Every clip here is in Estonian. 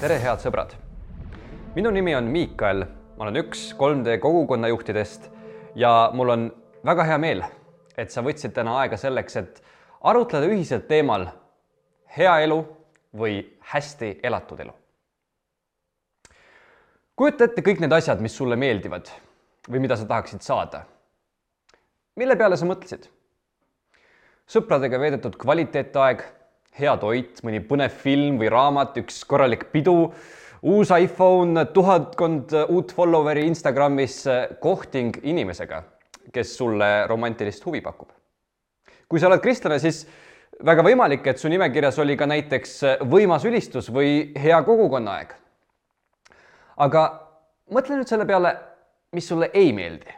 tere, head sõbrad! minu nimi on Miikael, ma olen üks 3D kogukonna juhtidest ja mul on väga hea meel, et sa võtsid täna aega selleks, et arutleda ühiselt teemal hea elu või hästi elatud elu. kujuta ette kõik need asjad, mis sulle meeldivad või mida sa tahaksid saada. mille peale sa mõtlesid? sõpradega veedetud kvaliteetaeg hea toit, mõni põnev film või raamat, üks korralik pidu, uus iPhone, tuhatkond uut follower'i Instagramis, kohting inimesega, kes sulle romantilist huvi pakub. kui sa oled kristlane, siis väga võimalik, et su nimekirjas oli ka näiteks võimas ülistus või hea kogukonnaaeg. aga mõtle nüüd selle peale, mis sulle ei meeldi.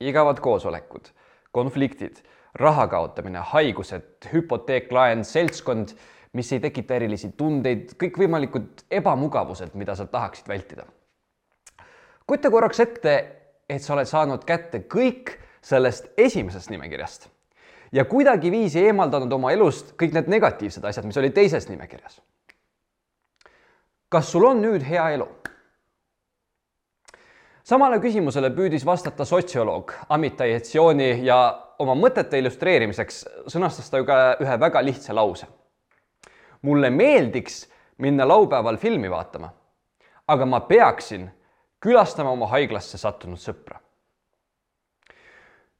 igavad koosolekud, konfliktid raha kaotamine, haigused, hüpoteeklaen, seltskond, mis ei tekita erilisi tundeid, kõikvõimalikud ebamugavused, mida sa tahaksid vältida. kujuta korraks ette, et sa oled saanud kätte kõik sellest esimesest nimekirjast ja kuidagiviisi eemaldanud oma elust kõik need negatiivsed asjad, mis olid teises nimekirjas. kas sul on nüüd hea elu? samale küsimusele püüdis vastata sotsioloog Amitai Etzioni ja oma mõtete illustreerimiseks sõnastas ta ju ka ühe väga lihtsa lause. mulle meeldiks minna laupäeval filmi vaatama, aga ma peaksin külastama oma haiglasse sattunud sõpra.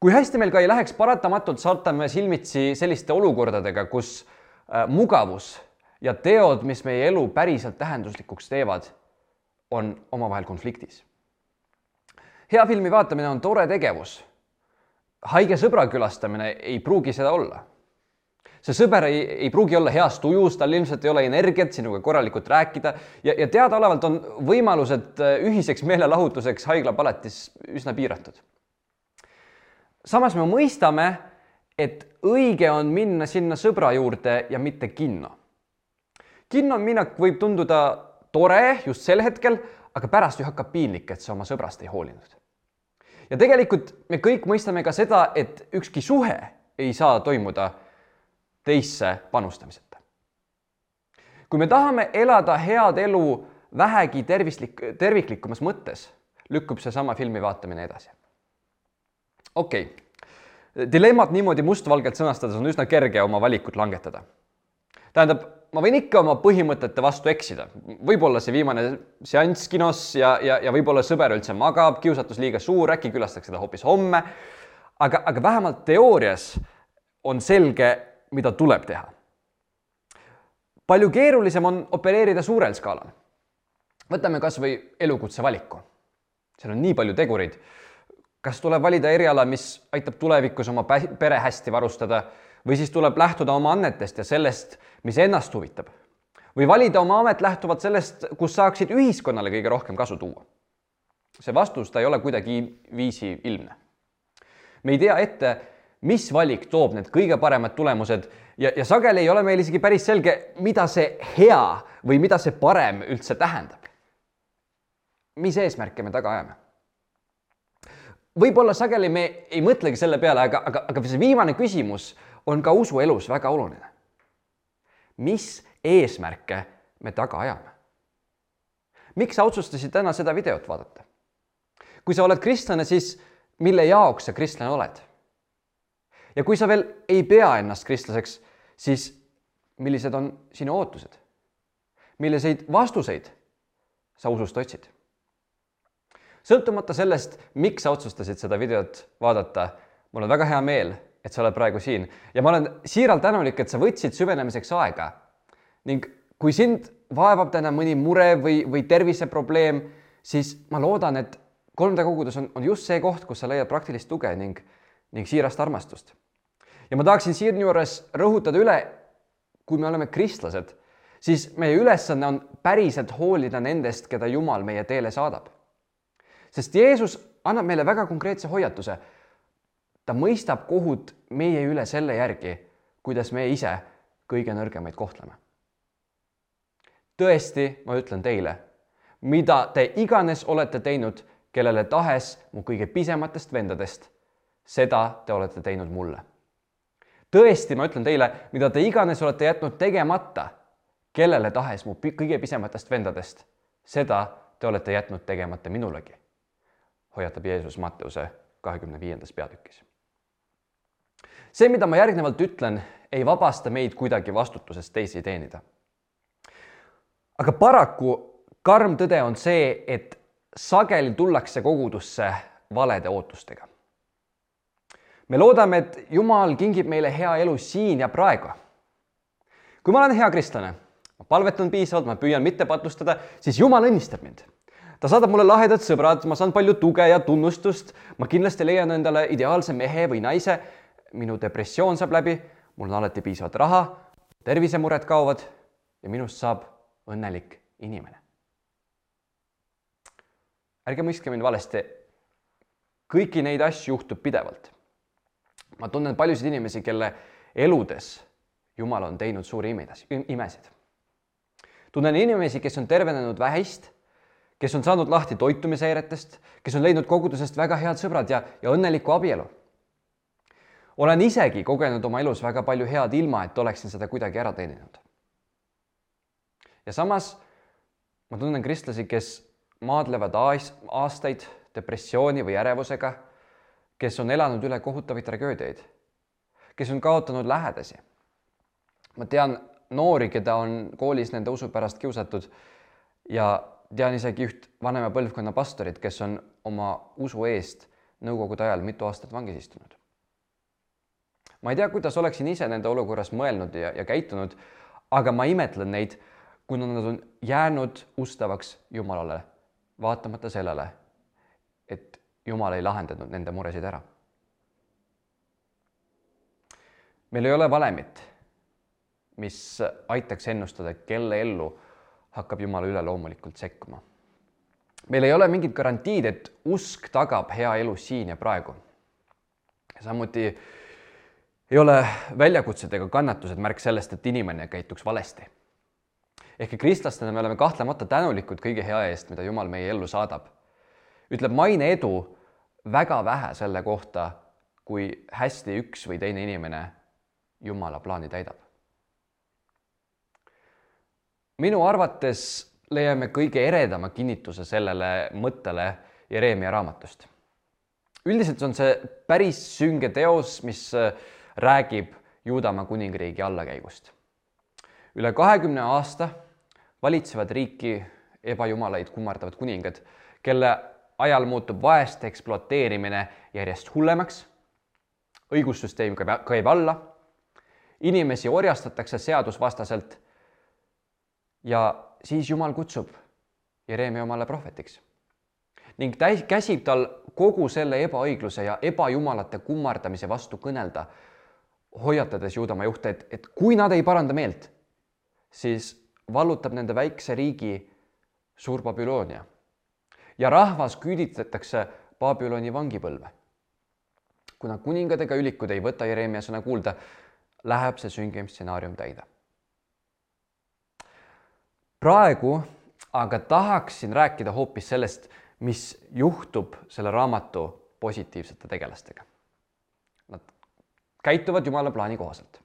kui hästi meil ka ei läheks, paratamatult satame silmitsi selliste olukordadega, kus äh, mugavus ja teod, mis meie elu päriselt tähenduslikuks teevad, on omavahel konfliktis hea filmi vaatamine on tore tegevus. Haige sõbra külastamine ei pruugi seda olla. see sõber ei, ei pruugi olla heas tujus, tal ilmselt ei ole energiat sinuga korralikult rääkida ja, ja teadaolevalt on võimalused äh, ühiseks meelelahutuseks haiglapaletis üsna piiratud. samas me mõistame, et õige on minna sinna sõbra juurde ja mitte kinno. kinno minek võib tunduda tore just sel hetkel, aga pärast ju hakkab piinlik, et sa oma sõbrast ei hoolinud. Ja tegelikult me kõik mõistame ka seda, et ükski suhe ei saa toimuda teisse panustamiseta. kui me tahame elada head elu vähegi tervislik, terviklikumas mõttes, lükkub seesama filmi vaatamine edasi. okei okay., dilemmat niimoodi mustvalgelt sõnastades on üsna kerge oma valikut langetada. tähendab ma võin ikka oma põhimõtete vastu eksida, võib-olla see viimane seanss kinos ja, ja, ja võib-olla sõber üldse magab, kiusatus liiga suur, äkki külastaks seda hoopis homme. aga, aga vähemalt teoorias on selge, mida tuleb teha. palju keerulisem on opereerida suurel skaalal. võtame kasvõi elukutse valiku. seal on nii palju tegureid. kas tuleb valida eriala, mis aitab tulevikus oma pere hästi varustada või siis tuleb lähtuda oma annetest ja sellest, mis ennast huvitab. või valida oma amet lähtuvalt sellest, kus saaksid ühiskonnale kõige rohkem kasu tuua. see vastus, ta ei ole kuidagiviisi ilmne. me ei tea ette, mis valik toob need kõige paremad tulemused ja, ja sageli ei ole meil isegi päris selge, mida see hea või mida see parem üldse tähendab. mis eesmärke me taga ajame? võib-olla sageli me ei mõtlegi selle peale, aga, aga, aga see viimane küsimus on ka usuelus väga oluline. mis eesmärke me taga ajame? miks sa otsustasid täna seda videot vaadata? kui sa oled kristlane, siis mille jaoks sa kristlane oled? ja kui sa veel ei pea ennast kristlaseks, siis millised on sinu ootused? milliseid vastuseid sa usust otsid? sõltumata sellest, miks sa otsustasid seda videot vaadata, mul on väga hea meel, et sa oled praegu siin ja ma olen siiralt tänulik, et sa võtsid süvenemiseks aega. ning kui sind vaevab täna mõni mure või, või terviseprobleem, siis ma loodan, et 3D kogudus on, on just see koht, kus sa leiad praktilist tuge ning, ning siirast armastust. ja ma tahaksin siinjuures rõhutada üle, kui me oleme kristlased, siis meie ülesanne on päriselt hoolida nendest, keda Jumal meie teele saadab. sest Jeesus annab meile väga konkreetse hoiatuse ta mõistab kohut meie üle selle järgi, kuidas me ise kõige nõrgemaid kohtleme. tõesti, ma ütlen teile, mida te iganes olete teinud kellele tahes mu kõige pisematest vendadest, seda te olete teinud mulle. tõesti, ma ütlen teile, mida te iganes olete jätnud tegemata kellele tahes mu kõige pisematest vendadest, seda te olete jätnud tegemata minulegi, hoiatab Jeesus Matteuse kahekümne viiendas peatükis. See, mida ma järgnevalt ütlen, ei vabasta meid kuidagi vastutusest teisi teenida. aga paraku karm tõde on see, et sageli tullakse kogudusse valede ootustega. me loodame, et Jumal kingib meile hea elu siin ja praegu. kui ma olen hea kristlane ma palvetan piisavalt, ma püüan mitte patlustada, siis Jumal õnnistab mind. ta saadab mulle lahedad sõbrad, ma saan palju tuge ja tunnustust, ma kindlasti leian endale ideaalse mehe või naise, minu depressioon saab läbi, mul on alati piisavalt raha, tervisemured kaovad ja minust saab õnnelik inimene. ärge mõistke mind valesti. kõiki neid asju juhtub pidevalt. ma tunnen paljusid inimesi, kelle eludes Jumal on teinud suuri imesid tunnen inimesi, kes on tervenenud vähist, kes on saanud lahti toitumishäiretest, kes on leidnud kogudusest väga head sõbrad ja, ja õnnelikku abielu. Olen isegi kogenud oma elus väga palju head, ilma et oleksin seda kuidagi ära teeninud. ja samas ma tunnen kristlasi, kes maadlevad aastaid depressiooni või ärevusega, kes on elanud üle kohutavaid tragöödiaid, kes on kaotanud lähedasi. ma tean noori, keda on koolis nende usu pärast kiusatud ja tean isegi üht vanema põlvkonna pastorit, kes on oma usu eest nõukogude ajal mitu aastat vangis istunud. Ma ei tea, kuidas oleksin ise nende olukorras mõelnud ja, ja käitunud, aga ma imetlen neid, kuna nad on jäänud ustavaks Jumalale, vaatamata sellele, et Jumal ei lahendanud nende muresid ära. meil ei ole valemit mis aitaks ennustada, kelle ellu hakkab Jumal üleloomulikult sekkuma. meil ei ole mingit garantiid, et usk tagab hea elu siin ja praegu. samuti ei ole väljakutsed ega kannatused märk sellest, et inimene käituks valesti. ehkki kristlastena me oleme kahtlemata tänulikud kõige hea eest, mida Jumal meie ellu saadab. ütleb maine edu väga vähe selle kohta, kui hästi üks või teine inimene Jumala plaani täidab minu arvates leiame kõige eredama kinnituse sellele mõttele Jeremia raamatust. üldiselt on see päris sünge teos, mis räägib Juudamaa kuningriigi allakäigust. üle kahekümne aasta valitsevad riiki ebajumalaid kummardavad kuningad, kelle ajal muutub vaeste ekspluateerimine järjest hullemaks. õigussüsteem käib alla, inimesi orjastatakse seadusvastaselt ja siis Jumal kutsub Jeremia omale prohvetiks ning täis, käsib tal kogu selle ebaõigluse ja ebajumalate kummardamise vastu kõnelda, hoiatades Juudamaa juhte, et, et kui nad ei paranda meelt, siis vallutab nende väikse riigi suur Babyloonia ja rahvas küüditatakse Babyloni vangipõlve. kuna kuningad ega ülikud ei võta Jeremia sõna kuulda, läheb see süngim stsenaarium täide praegu aga tahaksin rääkida hoopis sellest, mis juhtub selle raamatu positiivsete tegelastega. Nad käituvad Jumala plaani kohaselt.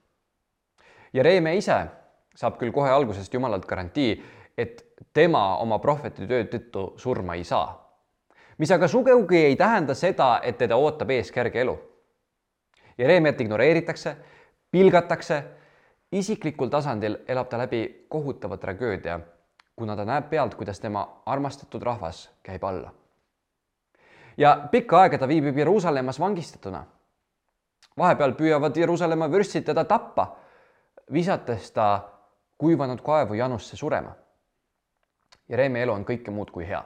Jereemia ise saab küll kohe algusest Jumalalt garantii, et tema oma prohvetitöö tõttu surma ei saa. mis aga sugugi ei tähenda seda, et teda ootab ees kerge elu. Jereemiat ignoreeritakse, pilgatakse isiklikul tasandil elab ta läbi kohutava tragöödia, kuna ta näeb pealt, kuidas tema armastatud rahvas käib alla. ja pikka aega ta viibib Jeruusalemmas vangistatuna. Vahepeal püüavad Jeruusalemma vürstid teda tappa, visates ta kuivanud kaevu janusse surema. Jeremia elu on kõike muud kui hea.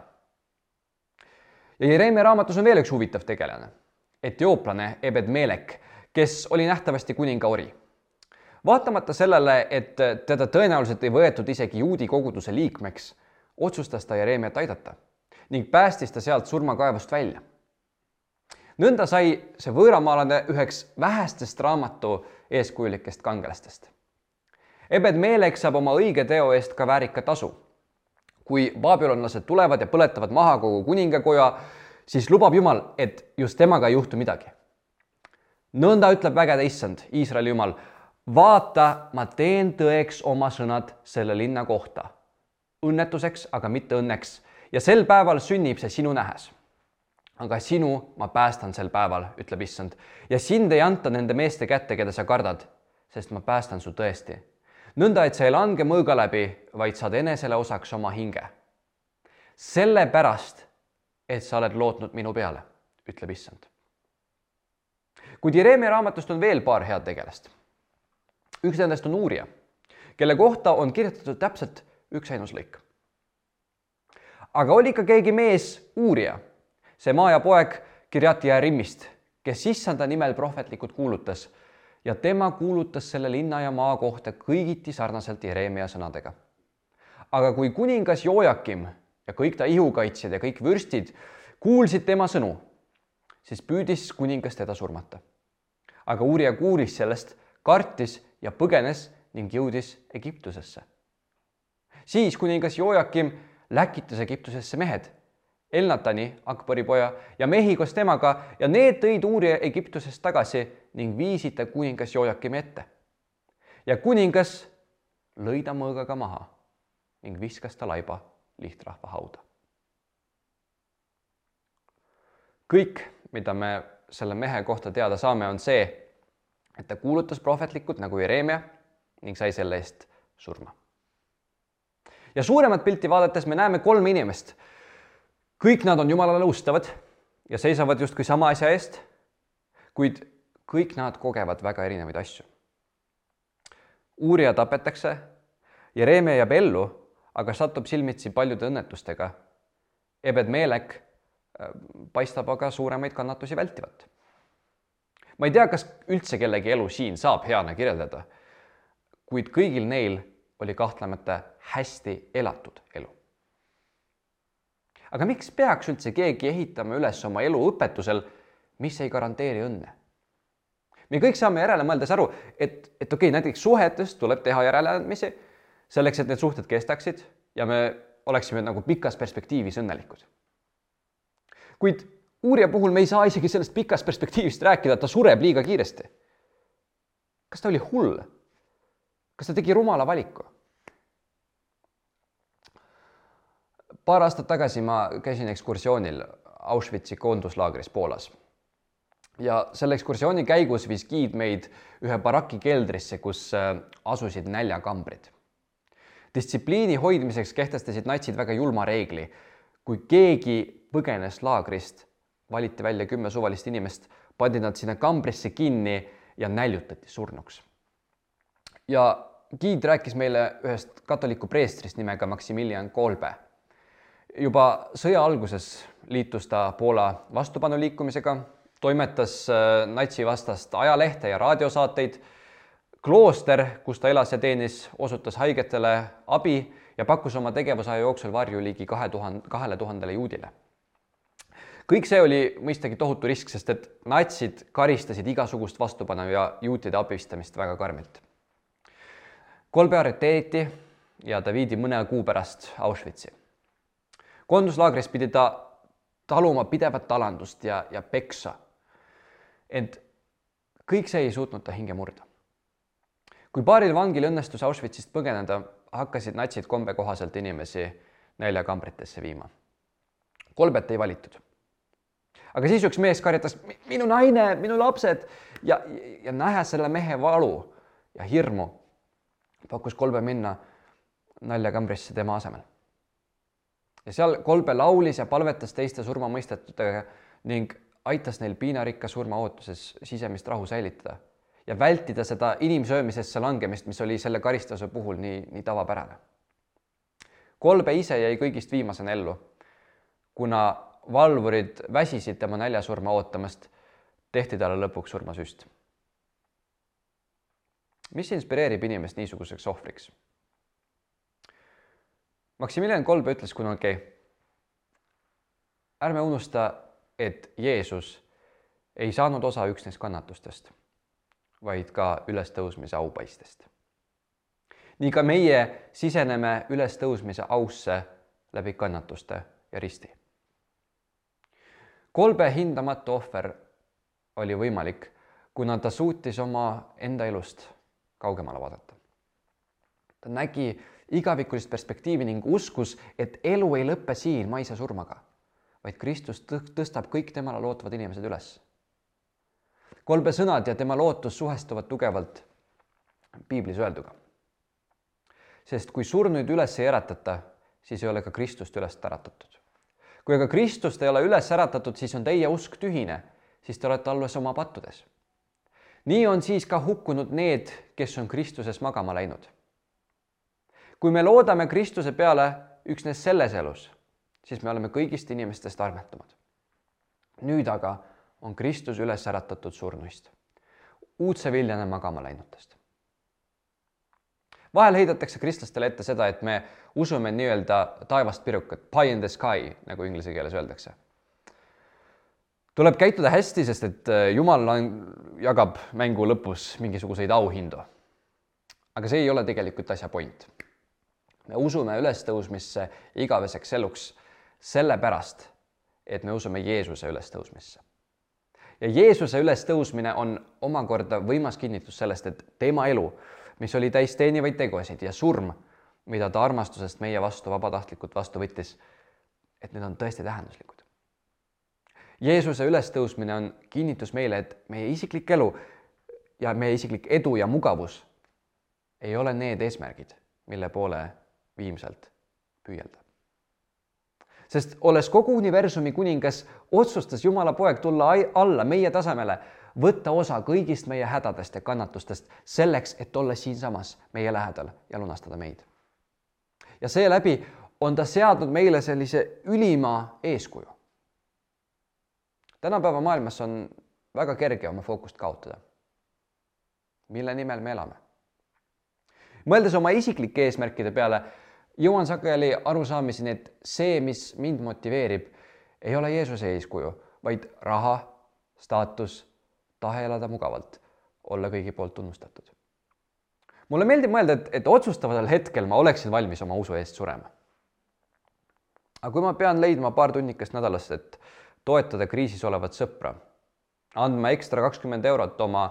ja Jeremia raamatus on veel üks huvitav tegelane, etiooplane Ebed Melek, kes oli nähtavasti kuninga ori vaatamata sellele, et teda tõenäoliselt ei võetud isegi juudi koguduse liikmeks, otsustas ta Jeremiat aidata ning päästis ta sealt surmakaevust välja. Nõnda sai see võõramaalane üheks vähestest raamatu eeskujulikest kangelastest. Ebed Meelek saab oma õige teo eest ka väärika tasu. kui babülonlased tulevad ja põletavad maha kogu kuningakoja, siis lubab Jumal, et just temaga ei juhtu midagi. nõnda ütleb vägede issand, Iisraeli Jumal vaata, ma teen tõeks oma sõnad selle linna kohta. õnnetuseks, aga mitte õnneks ja sel päeval sünnib see sinu nähes. Aga sinu ma päästan sel päeval, ütleb issand, ja sind ei anta nende meeste kätte, keda sa kardad, sest ma päästan su tõesti. nõnda, et sa ei lange mõõga läbi, vaid saad enesele osaks oma hinge. sellepärast, et sa oled lootnud minu peale, ütleb issand. kuid Jereemia raamatust on veel paar head tegelast üks nendest on uurija, kelle kohta on kirjutatud täpselt üksainus lõik. aga oli ka keegi mees, uurija, see Maaja poeg Kirjati Järimist, kes issanda nimel prohvetlikult kuulutas ja tema kuulutas selle linna ja maa kohta kõigiti sarnaselt Jereemia sõnadega. aga kui kuningas Joojakim ja kõik ta ihukaitsjad ja kõik vürstid kuulsid tema sõnu, siis püüdis kuningas teda surmata. aga uurija kuulis sellest, kartis ja põgenes ning jõudis Egiptusesse. siis kuningas Joakim läkitas Egiptusesse mehed, Elnatani, Akbari poja ja mehi koos temaga ja need tõid uurija Egiptusest tagasi ning viisid ta kuningas Joakimi ette. ja kuningas lõi ta mõõgaga maha ning viskas ta laiba lihtrahva hauda. kõik, mida me selle mehe kohta teada saame, on see, et ta kuulutas prohvetlikult nagu Jereemia ning sai selle eest surma. ja suuremat pilti vaadates me näeme kolme inimest. Kõik nad on Jumalale ustavad ja seisavad justkui sama asja eest, kuid kõik nad kogevad väga erinevaid asju. uurija tapetakse, Jereemia jääb ellu, aga satub silmitsi paljude õnnetustega. Ebed-Meelek äh, paistab aga suuremaid kannatusi vältivat ma ei tea, kas üldse kellegi elu siin saab heana kirjeldada, kuid kõigil neil oli kahtlemata hästi elatud elu. Aga miks peaks üldse keegi ehitama üles oma elu õpetusel, mis ei garanteeri õnne? me kõik saame järele mõeldes aru, et, et okei okay,, näiteks suhetes tuleb teha järeleandmisi selleks, et need suhted kestaksid ja me oleksime nagu pikas perspektiivis õnnelikud. kuid uurija puhul me ei saa isegi sellest pikast perspektiivist rääkida, ta sureb liiga kiiresti. kas ta oli hull? kas ta tegi rumala valiku? Paar aastat tagasi ma käisin ekskursioonil Auschwitzi koonduslaagris Poolas. ja selle ekskursiooni käigus viis giid meid ühe baraki keldrisse, kus äh, asusid näljakambrid. distsipliini hoidmiseks kehtestasid natsid väga julma reegli. kui keegi põgenes laagrist valiti välja kümme suvalist inimest, pandi nad sinna kambrisse kinni ja näljutati surnuks. ja giid rääkis meile ühest katoliku preestrist nimega Maximilian Kolbe. Juba sõja alguses liitus ta Poola vastupanuliikumisega, toimetas äh, natsivastast ajalehte ja raadiosaateid. klooster, kus ta elas ja teenis, osutas haigetele abi ja pakkus oma tegevusaja jooksul varju ligi kahe tuhande, kahele tuhandele juudile kõik see oli mõistagi tohutu risk, sest et natsid karistasid igasugust vastupanu ja juutide abistamist väga karmilt. kolbe arreteeriti ja ta viidi mõne kuu pärast Auschwitzi. Koonduslaagris pidi ta taluma pidevat alandust ja, ja peksa. ent kõik see ei suutnud ta hinge murda. kui paaril vangil õnnestus Auschwitzist põgeneda, hakkasid natsid kombe kohaselt inimesi näljakambritesse viima. kolbet ei valitud aga siis üks mees karjatas minu naine, minu lapsed ja, ja nähes selle mehe valu ja hirmu, pakkus kolbe minna naljakambrisse tema asemel. Ja seal kolbe laulis ja palvetas teiste surmamõistetutega ning aitas neil piinarikka surmaootuses sisemist rahu säilitada ja vältida seda inimsöömisesse langemist, mis oli selle karistuse puhul nii, nii tavapärane. kolbe ise jäi kõigist viimasena ellu, kuna valvurid väsisid tema näljasurma ootamast, tehti talle lõpuks surmasüst. mis inspireerib inimest niisuguseks ohvriks? Maximilian Kolbe ütles kunagi, ärme unusta, et Jeesus ei saanud osa üksnes kannatustest, vaid ka ülestõusmise aupaistest. nii ka meie siseneme ülestõusmise ausse läbi kannatuste ja risti kolbe hindamatu ohver oli võimalik, kuna ta suutis oma enda elust kaugemale vaadata. ta nägi igavikulist perspektiivi ning uskus, et elu ei lõpe siin maise surmaga, vaid Kristus tõstab kõik temale lootvad inimesed üles. kolbe sõnad ja tema lootus suhestuvad tugevalt piiblis öelduga. sest kui surnuid üles ei äratata, siis ei ole ka Kristust üles äratatud. kui aga Kristust ei ole üles äratatud, siis on teie usk tühine, siis te olete alles oma pattudes. nii on siis ka hukkunud need, kes on Kristuses magama läinud. Kui me loodame Kristuse peale üksnes selles elus, siis me oleme kõigist inimestest armetumad. nüüd aga on Kristus üles äratatud surnuist, uudse viljana magama läinutest vahel heidetakse kristlastele ette seda, et me usume nii-öelda taevast pirukat, pie in the sky, nagu inglise keeles öeldakse. tuleb käituda hästi, sest et äh, Jumal on, jagab mängu lõpus mingisuguseid auhindu. aga see ei ole tegelikult asja point. Me usume ülestõusmisse igaveseks eluks sellepärast, et me usume Jeesuse ülestõusmisse ja Jeesuse ülestõusmine on omakorda võimas kinnitus sellest, et tema elu mis oli täis teenivaid tegusid ja surm, mida ta armastusest meie vastu vabatahtlikult vastu võttis, et need on tõesti tähenduslikud. Jeesuse ülestõusmine on kinnitus meile, et meie isiklik elu ja meie isiklik edu ja mugavus ei ole need eesmärgid, mille poole viimselt püüelda. sest olles kogu universumi kuningas, otsustas Jumala poeg tulla alla meie tasemele võtta osa kõigist meie hädadest ja kannatustest selleks, et olla siinsamas meie lähedal ja lunastada meid. ja seeläbi on ta seadnud meile sellise ülima eeskuju. tänapäeva maailmas on väga kerge oma fookust kaotada. mille nimel me elame? mõeldes oma isiklike eesmärkide peale, jõuan sageli arusaamiseni, et see, mis mind motiveerib, ei ole Jeesuse eeskuju, vaid raha, staatus tahe elada mugavalt, olla kõigi poolt tunnustatud. mulle meeldib mõelda, et, et otsustaval hetkel ma oleksin valmis oma usu eest surema. aga kui ma pean leidma paar tunnikest nädalas, et toetada kriisis olevat sõpra, andma ekstra kakskümmend eurot oma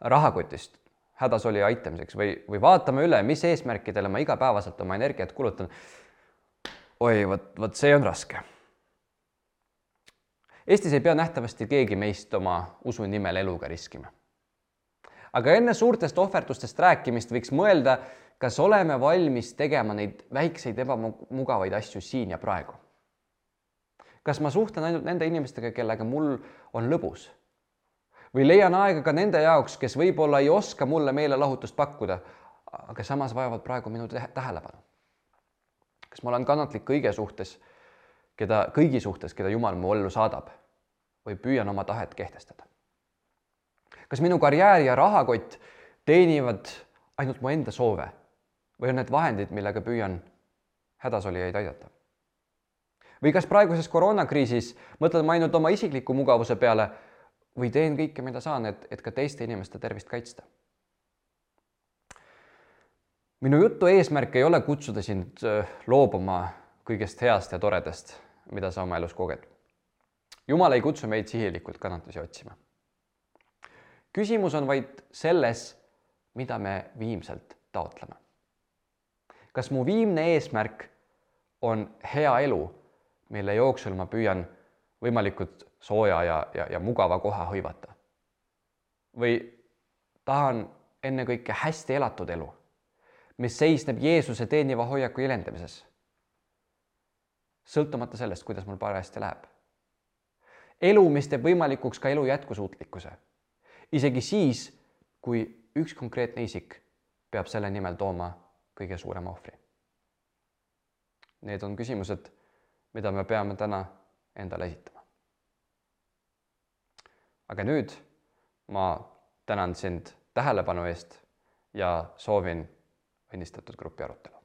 rahakotist hädasolija aitamiseks või, või vaatame üle, mis eesmärkidele ma igapäevaselt oma energiat kulutan. oi, vot, vot see on raske Eestis ei pea nähtavasti keegi meist oma usu nimel eluga riskima. aga enne suurtest ohverdustest rääkimist võiks mõelda, kas oleme valmis tegema neid väikseid ebamugavaid asju siin ja praegu. kas ma suhtlen ainult nende inimestega, kellega mul on lõbus või leian aega ka nende jaoks, kes võib-olla ei oska mulle meelelahutust pakkuda, aga samas vajavad praegu minu tähelepanu. kas ma olen kannatlik kõige suhtes keda, kõigi suhtes, keda Jumal mu ellu saadab või püüan oma tahet kehtestada? kas minu karjäär ja rahakott teenivad ainult mu enda soove või on need vahendid, millega püüan hädasolijaid aidata? või kas praeguses koroonakriisis mõtlen ma ainult oma isikliku mugavuse peale või teen kõike, mida saan, et, et ka teiste inimeste tervist kaitsta? minu jutu eesmärk ei ole kutsuda sind äh, loobuma kõigest heast ja toredast mida sa oma elus koged. jumal ei kutsu meid sihilikult kannatusi otsima. küsimus on vaid selles, mida me viimselt taotleme. kas mu viimne eesmärk on hea elu, mille jooksul ma püüan võimalikult sooja ja, ja, ja mugava koha hõivata? või tahan ennekõike hästi elatud elu, mis seisneb Jeesuse teeniva hoiaku jelendamises sõltumata sellest, kuidas mul parajasti läheb. elu, mis teeb võimalikuks ka elu jätkusuutlikkuse. isegi siis, kui üks konkreetne isik peab selle nimel tooma kõige suurema ohvri. Need on küsimused, mida me peame täna endale esitama. Aga nüüd ma tänan sind tähelepanu eest ja soovin õnnistatud grupi arutelu.